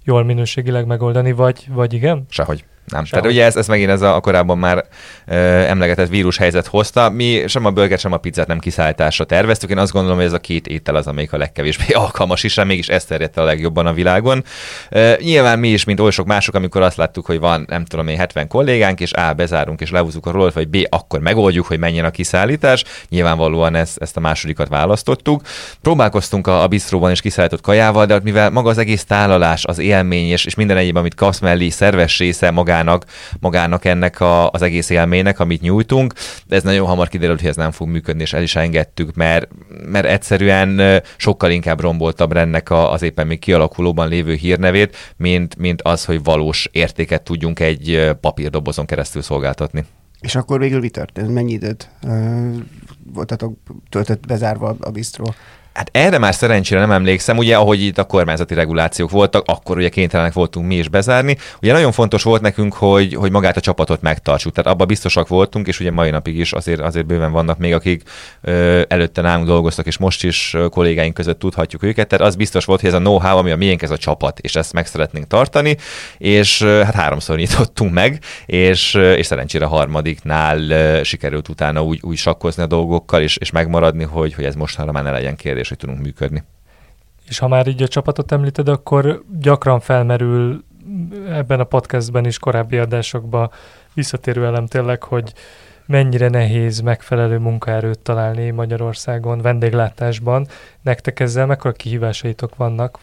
jól minőségileg megoldani, vagy, vagy igen? Sehogy. Nem. Sehogy. Tehát ugye ez, ez megint ez a korábban már ö, emlegetett vírushelyzet hozta. Mi sem a burger, sem a pizzát nem kiszállításra terveztük. Én azt gondolom, hogy ez a két étel az, amelyik a legkevésbé alkalmas is, mégis ez terjedt a legjobban a világon. Ö, nyilván mi is, mint oly sok mások, amikor azt láttuk, hogy van, nem tudom én, 70 kollégánk, és A, bezárunk és lehúzzuk a rollt, vagy B, akkor megoldjuk, hogy menjen a kiszállítás. Nyilvánvalóan ezt, ezt a másodikat választottuk. Próbálkoztunk a, a bistróban is kiszállított kajával, de mivel maga az egész tálalás, az élmény és, és minden egyéb, amit kapsz mellé, szerves része maga magának, magának ennek a, az egész élménynek, amit nyújtunk, de ez nagyon hamar kiderült, hogy ez nem fog működni, és el is engedtük, mert, mert egyszerűen sokkal inkább romboltabb ennek a, az éppen még kialakulóban lévő hírnevét, mint, mint az, hogy valós értéket tudjunk egy papírdobozon keresztül szolgáltatni. És akkor végül mi történt? Mennyi időt uh, voltatok töltött bezárva a bistró? Hát erre már szerencsére nem emlékszem, ugye ahogy itt a kormányzati regulációk voltak, akkor ugye kénytelenek voltunk mi is bezárni. Ugye nagyon fontos volt nekünk, hogy, hogy magát a csapatot megtartsuk, tehát abban biztosak voltunk, és ugye mai napig is azért, azért bőven vannak még, akik ö, előtte nálunk dolgoztak, és most is kollégáink között tudhatjuk őket, tehát az biztos volt, hogy ez a know-how, ami a miénk, ez a csapat, és ezt meg szeretnénk tartani, és hát háromszor nyitottunk meg, és, és szerencsére harmadiknál sikerült utána úgy, úgy sakkozni a dolgokkal, és, és megmaradni, hogy, hogy ez mostanra már ne legyen kérdés és hogy tudunk működni. És ha már így a csapatot említed, akkor gyakran felmerül ebben a podcastben is korábbi adásokban visszatérő elem tényleg, hogy mennyire nehéz megfelelő munkaerőt találni Magyarországon vendéglátásban. Nektek ezzel mekkora kihívásaitok vannak?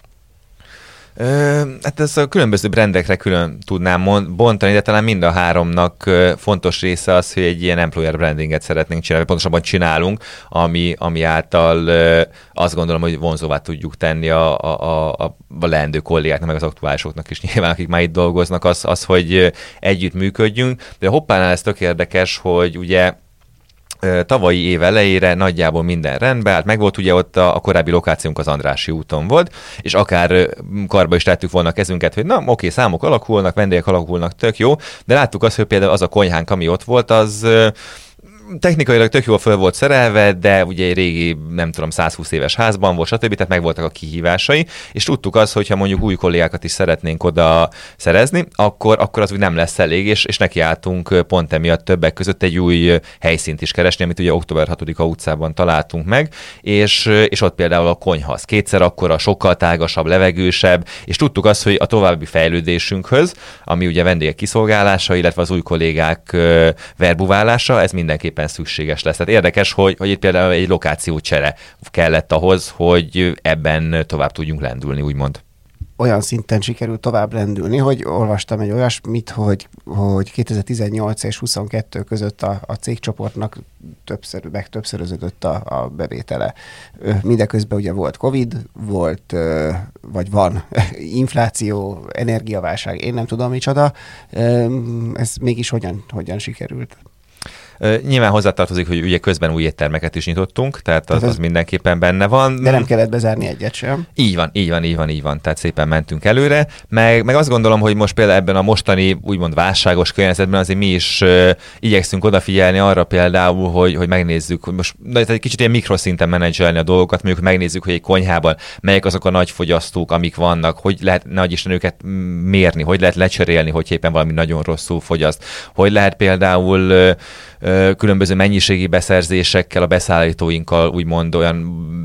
Hát ez a különböző brendekre külön tudnám bontani, de talán mind a háromnak fontos része az, hogy egy ilyen employer brandinget szeretnénk csinálni, pontosabban csinálunk, ami, ami által azt gondolom, hogy vonzóvá tudjuk tenni a, a, a, a leendő kollégáknak, meg az aktuálisoknak is nyilván, akik már itt dolgoznak, az, az hogy együtt működjünk. De hoppánál ez tök érdekes, hogy ugye tavalyi év elejére nagyjából minden rendben, hát meg volt ugye ott a, a korábbi lokációnk az Andrási úton volt, és akár karba is tettük volna kezünket, hogy na oké, számok alakulnak, vendégek alakulnak, tök jó, de láttuk azt, hogy például az a konyhánk, ami ott volt, az technikailag tök jól föl volt szerelve, de ugye egy régi, nem tudom, 120 éves házban volt, stb. Tehát megvoltak a kihívásai, és tudtuk azt, hogy ha mondjuk új kollégákat is szeretnénk oda szerezni, akkor, akkor az úgy nem lesz elég, és, és nekiálltunk pont emiatt többek között egy új helyszínt is keresni, amit ugye október 6-a utcában találtunk meg, és, és ott például a konyha az kétszer akkora, sokkal tágasabb, levegősebb, és tudtuk azt, hogy a további fejlődésünkhöz, ami ugye vendégek kiszolgálása, illetve az új kollégák verbuválása, ez mindenképp mindenképpen szükséges lesz. Tehát érdekes, hogy, hogy itt például egy lokációcsere kellett ahhoz, hogy ebben tovább tudjunk lendülni, úgymond olyan szinten sikerült tovább lendülni, hogy olvastam egy olyasmit, hogy, hogy 2018 és 22 között a, a cégcsoportnak többször, meg többszöröződött a, a bevétele. Mindeközben ugye volt Covid, volt, vagy van infláció, energiaválság, én nem tudom micsoda. Ez mégis hogyan, hogyan sikerült? Nyilván hozzátartozik, hogy ugye közben új éttermeket is nyitottunk, tehát az, az mindenképpen benne van. De nem kellett bezárni egyet sem. Így van, így van, így van, így van. Tehát szépen mentünk előre. Meg, meg azt gondolom, hogy most például ebben a mostani úgymond válságos környezetben azért mi is uh, igyekszünk odafigyelni arra például, hogy, hogy megnézzük, hogy most de egy kicsit ilyen mikroszinten menedzselni a dolgokat, mondjuk megnézzük, hogy egy konyhában melyek azok a nagy fogyasztók, amik vannak, hogy lehet nagy Isten őket mérni, hogy lehet lecserélni, hogy éppen valami nagyon rosszul fogyaszt, hogy lehet például uh, különböző mennyiségi beszerzésekkel, a beszállítóinkkal úgymond olyan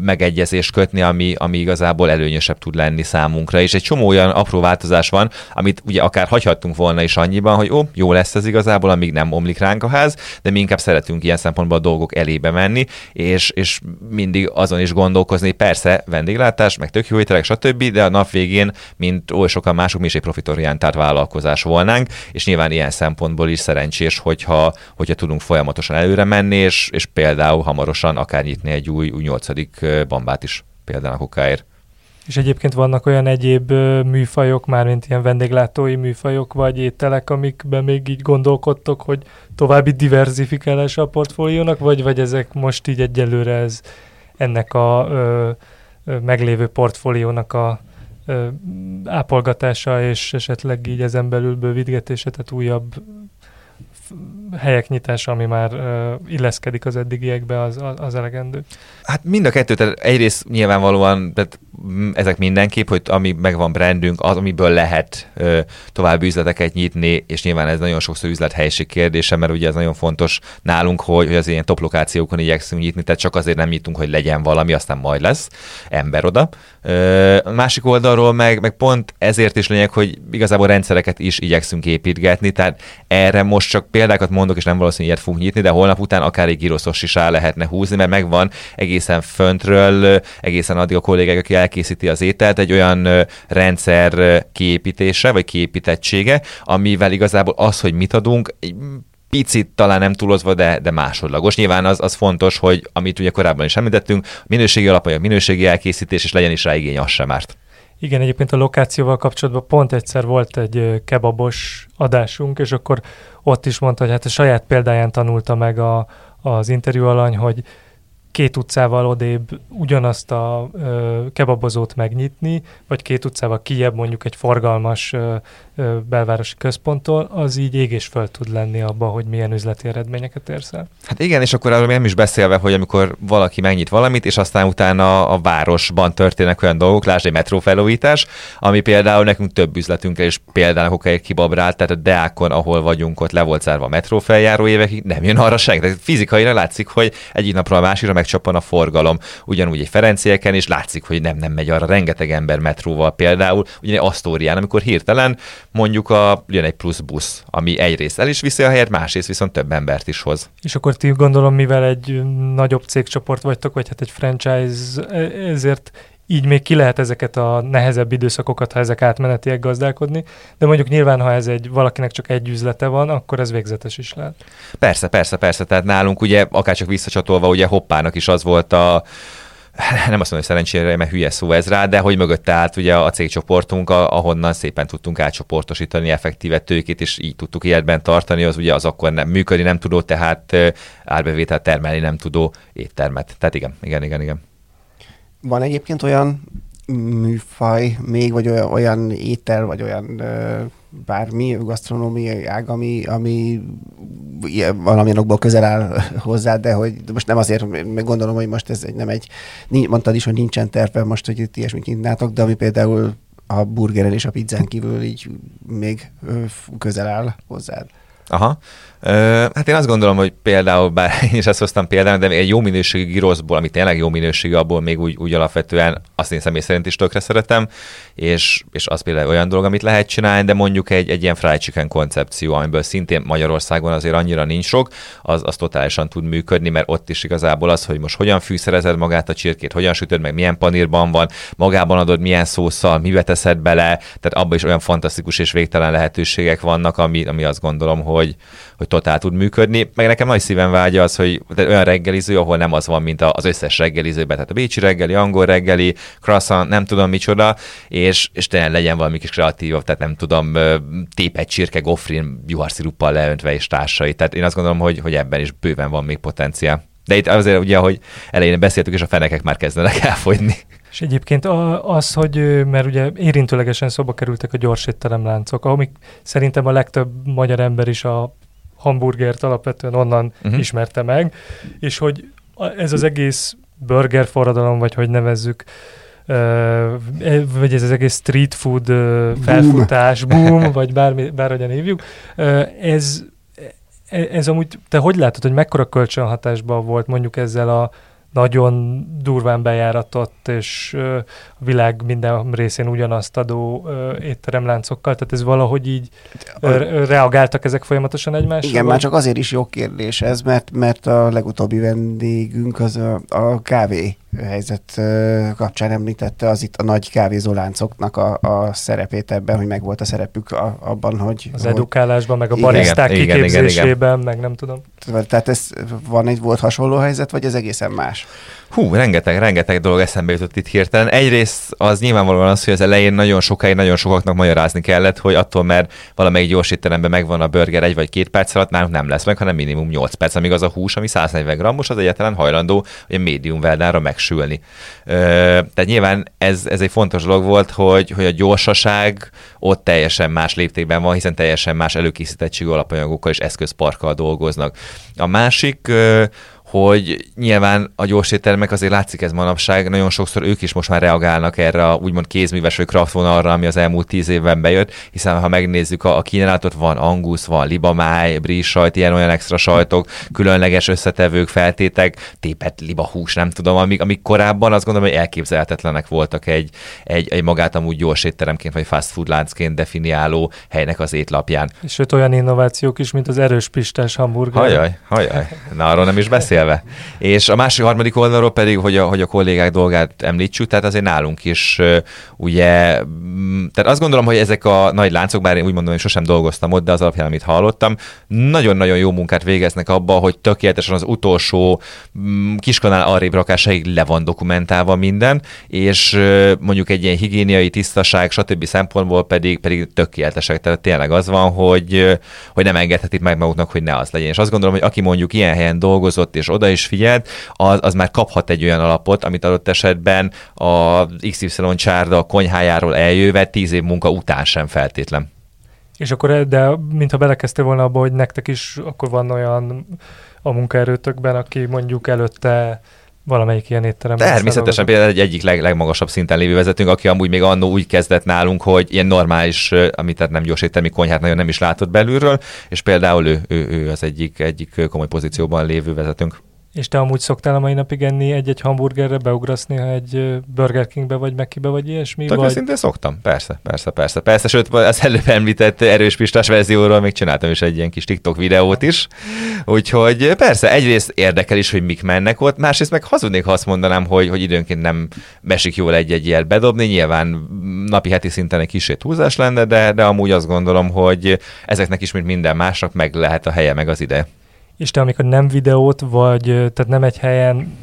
megegyezést kötni, ami, ami igazából előnyösebb tud lenni számunkra. És egy csomó olyan apró változás van, amit ugye akár hagyhattunk volna is annyiban, hogy ó, jó lesz ez igazából, amíg nem omlik ránk a ház, de mi inkább szeretünk ilyen szempontból a dolgok elébe menni, és, és mindig azon is gondolkozni, persze vendéglátás, meg tök jó ételek, stb., de a nap végén, mint oly sokan mások, mi is egy profitorientált vállalkozás volnánk, és nyilván ilyen szempontból is szerencsés, hogyha, hogyha tudunk folyamatosan előre menni, és, és például hamarosan akár nyitni egy új, új nyolcadik bambát is például a kokáért. És egyébként vannak olyan egyéb műfajok, már mint ilyen vendéglátói műfajok, vagy ételek, amikben még így gondolkodtok, hogy további diversifikálása a portfóliónak, vagy, vagy ezek most így egyelőre ez ennek a ö, meglévő portfóliónak a ö, ápolgatása, és esetleg így ezen belül bővítgetése, tehát újabb helyek nyitása, ami már uh, illeszkedik az eddigiekbe, az, az, elegendő. Hát mind a kettő, tehát egyrészt nyilvánvalóan tehát ezek mindenképp, hogy ami megvan brandünk, az, amiből lehet ö, további üzleteket nyitni, és nyilván ez nagyon sokszor üzlethelyiség kérdése, mert ugye ez nagyon fontos nálunk, hogy, hogy az ilyen top lokációkon igyekszünk nyitni, tehát csak azért nem nyitunk, hogy legyen valami, aztán majd lesz ember oda. A másik oldalról meg, meg pont ezért is lényeg, hogy igazából rendszereket is igyekszünk építgetni, tehát erre most csak példákat mondok, és nem valószínű ilyet fogunk nyitni, de holnap után akár egy giroszos is rá lehetne húzni, mert megvan egészen föntről, egészen addig a kollégák, aki elkészíti az ételt, egy olyan rendszer kiépítése, vagy kiépítettsége, amivel igazából az, hogy mit adunk, picit talán nem túlozva, de, de másodlagos. Nyilván az, az fontos, hogy amit ugye korábban is említettünk, minőségi alapanyag, minőségi elkészítés, és legyen is rá igény, az sem árt. Igen, egyébként a lokációval kapcsolatban pont egyszer volt egy kebabos adásunk, és akkor ott is mondta, hogy hát a saját példáján tanulta meg a, az interjú alany, hogy két utcával odébb ugyanazt a ö, kebabozót megnyitni, vagy két utcával kijebb mondjuk egy forgalmas ö, ö, belvárosi központtól, az így ég és föl tud lenni abba, hogy milyen üzleti eredményeket érsz el. Hát igen, és akkor arról nem is beszélve, hogy amikor valaki megnyit valamit, és aztán utána a városban történnek olyan dolgok, lásd egy metrófelújítás, ami például nekünk több üzletünkkel is például okai kibabrált, tehát a Deákon, ahol vagyunk, ott le volt zárva a metrófeljáró évekig, nem jön arra senki. Tehát fizikaira látszik, hogy egyik napról a másikra megcsappan a forgalom. Ugyanúgy egy Ferencieken is látszik, hogy nem, nem megy arra rengeteg ember metróval például, ugyan egy Asztórián, amikor hirtelen mondjuk a, jön egy plusz busz, ami egyrészt el is viszi a helyet, másrészt viszont több embert is hoz. És akkor ti gondolom, mivel egy nagyobb cégcsoport vagytok, vagy hát egy franchise, e, ezért így még ki lehet ezeket a nehezebb időszakokat, ha ezek átmenetiek gazdálkodni, de mondjuk nyilván, ha ez egy valakinek csak egy üzlete van, akkor ez végzetes is lehet. Persze, persze, persze, tehát nálunk ugye akárcsak visszacsatolva, ugye Hoppának is az volt a nem azt mondom, hogy szerencsére, mert hülye szó ez rá, de hogy mögötte állt ugye a cégcsoportunk, ahonnan szépen tudtunk átcsoportosítani effektíve tőkét, és így tudtuk életben tartani, az ugye az akkor nem működni nem tudó, tehát árbevételt termelni nem tudó éttermet. Tehát igen, igen, igen, igen. Van egyébként olyan műfaj még, vagy olyan, olyan étel, vagy olyan bármi gasztronómiai ág, ami, ami valamilyen okból közel áll hozzá, de hogy most nem azért, meg gondolom, hogy most ez egy, nem egy, mondtad is, hogy nincsen terve most, hogy itt ilyesmit nyitnátok, de ami például a burgeren és a pizzán kívül így még közel áll hozzád. Aha. Hát én azt gondolom, hogy például, bár én is ezt hoztam például, de egy jó minőségű giroszból, ami tényleg jó minőségű, abból még úgy, úgy alapvetően azt én személy szerint is tökre szeretem, és, és az például olyan dolog, amit lehet csinálni, de mondjuk egy, egy ilyen fried chicken koncepció, amiből szintén Magyarországon azért annyira nincs sok, az, az totálisan tud működni, mert ott is igazából az, hogy most hogyan fűszerezed magát a csirkét, hogyan sütöd meg, milyen panírban van, magában adod milyen szószal, mibe teszed bele, tehát abban is olyan fantasztikus és végtelen lehetőségek vannak, ami, ami azt gondolom, hogy, hogy totál tud működni. Meg nekem nagy szívem vágya az, hogy olyan reggeliző, ahol nem az van, mint az összes reggelizőben, tehát a bécsi reggeli, angol reggeli, croissant, nem tudom micsoda, és, és tényleg legyen valami kis kreatív, tehát nem tudom, tépet csirke, gofrin, juharsziruppal leöntve és társai. Tehát én azt gondolom, hogy, hogy ebben is bőven van még potenciál. De itt azért ugye, hogy elején beszéltük, és a fenekek már kezdenek elfogyni. És egyébként az, hogy, mert ugye érintőlegesen szóba kerültek a gyors étteremláncok, amik szerintem a legtöbb magyar ember is a hamburgert alapvetően onnan uh-huh. ismerte meg, és hogy ez az egész burger forradalom, vagy hogy nevezzük, uh, vagy ez az egész street food uh, felfutás, boom, vagy bármi, bárhogyan hívjuk, uh, ez, ez amúgy, te hogy látod, hogy mekkora kölcsönhatásban volt mondjuk ezzel a nagyon durván bejáratott, és a világ minden részén ugyanazt adó étteremláncokkal, tehát ez valahogy így reagáltak ezek folyamatosan egymásra? Igen, vagy? már csak azért is jó kérdés ez, mert, mert a legutóbbi vendégünk az a, a kávé helyzet kapcsán említette az itt a nagy kávézóláncoknak a, a szerepét ebben, hogy meg volt a szerepük a, abban, hogy... Az hogy, edukálásban, meg a bariszták igen, kiképzésében, igen, igen. meg nem tudom. Tehát ez van egy volt hasonló helyzet, vagy ez egészen más? Hú, rengeteg, rengeteg dolog eszembe jutott itt hirtelen. Egyrészt az nyilvánvalóan az, hogy az elején nagyon sokáig, nagyon sokaknak magyarázni kellett, hogy attól, mert valamelyik gyors étteremben megvan a burger egy vagy két perc alatt, nálunk nem lesz meg, hanem minimum 8 perc, amíg az a hús, ami 140 grammos, az egyetlen hajlandó hogy a médium veldára megsülni. Ö, tehát nyilván ez, ez egy fontos dolog volt, hogy, hogy a gyorsaság ott teljesen más léptékben van, hiszen teljesen más előkészítettségű alapanyagokkal és eszközparkkal dolgoznak. A másik, hogy nyilván a gyors éttermek azért látszik ez manapság, nagyon sokszor ők is most már reagálnak erre a úgymond kézműves vagy kraftvonalra, ami az elmúlt tíz évben bejött, hiszen ha megnézzük a, a kínálatot, van angusz, van libamáj, brie sajt, ilyen olyan extra sajtok, különleges összetevők, feltétek, tépet libahús, nem tudom, amik, amik korábban azt gondolom, hogy elképzelhetetlenek voltak egy, egy, egy magát amúgy gyors étteremként vagy fast food láncként definiáló helynek az étlapján. És öt olyan innovációk is, mint az erős pistás hamburger. Hajaj, hajaj. Na, arról nem is beszél beszélve. És a másik harmadik oldalról pedig, hogy a, hogy a kollégák dolgát említsük, tehát azért nálunk is ugye, mm, tehát azt gondolom, hogy ezek a nagy láncok, bár én úgy mondom, hogy sosem dolgoztam ott, de az alapján, amit hallottam, nagyon-nagyon jó munkát végeznek abba, hogy tökéletesen az utolsó mm, kiskanál arrébb rakásáig le van dokumentálva minden, és mondjuk egy ilyen higiéniai tisztaság, stb. szempontból pedig, pedig tökéletesek. Tehát tényleg az van, hogy, hogy nem engedhetik meg maguknak, hogy ne az legyen. És azt gondolom, hogy aki mondjuk ilyen helyen dolgozott, és oda is figyelt, az, az már kaphat egy olyan alapot, amit adott esetben a XY csárda a konyhájáról eljöve tíz év munka után sem feltétlen. És akkor, de mintha belekezdtél volna abba, hogy nektek is akkor van olyan a munkaerőtökben, aki mondjuk előtte valamelyik ilyen étterem. Természetesen például egy egyik leg, legmagasabb szinten lévő vezetőnk, aki amúgy még annó úgy kezdett nálunk, hogy ilyen normális, amit tehát nem gyors éttermi konyhát nagyon nem is látott belülről, és például ő, ő, ő az egyik, egyik komoly pozícióban lévő vezetőnk. És te amúgy szoktál a mai napig enni egy-egy hamburgerre, beugraszni, ha egy Burger Kingbe vagy Mekibe vagy ilyesmi? Tök vagy... szintén szoktam, persze, persze, persze, persze. Sőt, az előbb említett erős pistás verzióról még csináltam is egy ilyen kis TikTok videót is. Úgyhogy persze, egyrészt érdekel is, hogy mik mennek ott, másrészt meg hazudnék, ha azt mondanám, hogy, hogy időnként nem mesik jól egy-egy ilyet bedobni. Nyilván napi heti szinten egy kicsit túlzás lenne, de, de amúgy azt gondolom, hogy ezeknek is, mint minden másnak, meg lehet a helye, meg az ide és te amikor nem videót, vagy tehát nem egy helyen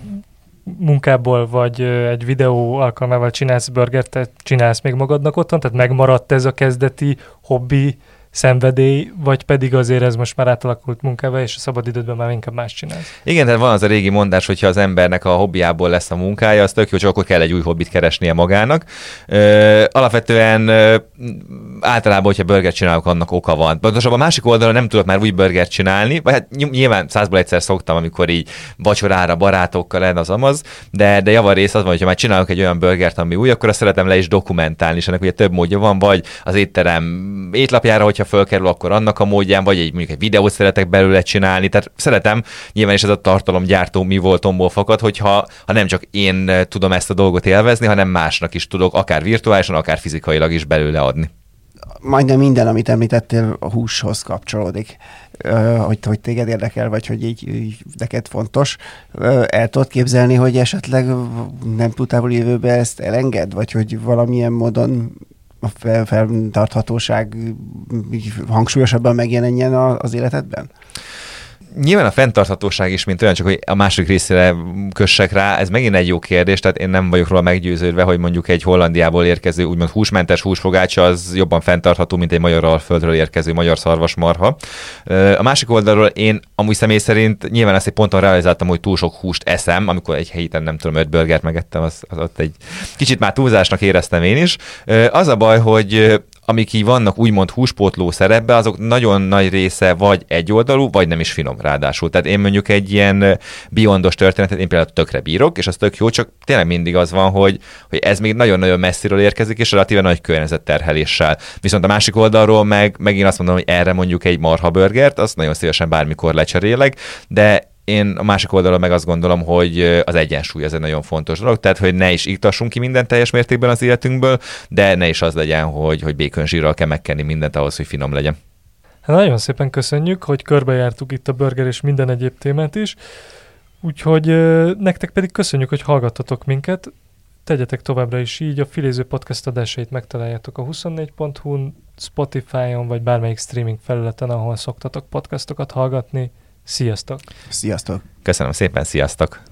munkából, vagy egy videó alkalmával csinálsz burgert, te csinálsz még magadnak otthon, tehát megmaradt ez a kezdeti hobbi, szenvedély, vagy pedig azért ez most már átalakult munkába, és a szabadidődben már inkább más csinálsz. Igen, tehát van az a régi mondás, hogyha az embernek a hobbiából lesz a munkája, az tök jó, csak akkor kell egy új hobbit keresnie magának. Ö, alapvetően ö, általában, hogyha burgert csinálok, annak oka van. Pontosabban a másik oldalon nem tudok már új burgert csinálni, vagy hát nyilván százból egyszer szoktam, amikor így vacsorára barátokkal lenne az amaz, de, de javarész az van, hogyha már csinálok egy olyan burgert, ami új, akkor azt szeretem le is dokumentálni, és ennek ugye több módja van, vagy az étterem étlapjára, hogy hogyha fölkerül, akkor annak a módján, vagy egy mondjuk egy videót szeretek belőle csinálni. Tehát szeretem, nyilván is ez a tartalomgyártó mi voltomból fakad, hogyha ha nem csak én tudom ezt a dolgot élvezni, hanem másnak is tudok, akár virtuálisan, akár fizikailag is belőle adni majdnem minden, amit említettél, a húshoz kapcsolódik. Hogy, hogy téged érdekel, vagy hogy így, így neked fontos. El tudod képzelni, hogy esetleg nem tudtál jövőben ezt elenged, vagy hogy valamilyen módon a fenntarthatóság hangsúlyosabban megjelenjen az életedben? Nyilván a fenntarthatóság is, mint olyan, csak hogy a másik részére kössek rá, ez megint egy jó kérdés, tehát én nem vagyok róla meggyőződve, hogy mondjuk egy Hollandiából érkező úgymond húsmentes húsfogácsa az jobban fenntartható, mint egy magyar alföldről érkező magyar szarvasmarha. A másik oldalról én amúgy személy szerint nyilván ezt egy ponton realizáltam, hogy túl sok húst eszem, amikor egy héten nem tudom, öt burgert megettem, az, az ott egy kicsit már túlzásnak éreztem én is. Az a baj, hogy amik így vannak úgymond húspótló szerepbe, azok nagyon nagy része vagy egyoldalú, vagy nem is finom ráadásul. Tehát én mondjuk egy ilyen biondos történetet én például tökre bírok, és az tök jó, csak tényleg mindig az van, hogy, hogy ez még nagyon-nagyon messziről érkezik, és relatíve nagy környezetterheléssel. Viszont a másik oldalról meg, meg én azt mondom, hogy erre mondjuk egy marha burgert, azt nagyon szívesen bármikor lecserélek, de én a másik oldalon meg azt gondolom, hogy az egyensúly ez egy nagyon fontos dolog, tehát hogy ne is iktassunk ki minden teljes mértékben az életünkből, de ne is az legyen, hogy, hogy békönzsírral kell megkenni mindent ahhoz, hogy finom legyen. Hát nagyon szépen köszönjük, hogy körbejártuk itt a burger és minden egyéb témát is. Úgyhogy nektek pedig köszönjük, hogy hallgattatok minket. Tegyetek továbbra is így, a Filéző podcast adásait megtaláljátok a 24.hu-n, Spotify-on, vagy bármelyik streaming felületen, ahol szoktatok podcastokat hallgatni. Sziasztok! Sziasztok! Köszönöm szépen, sziasztok!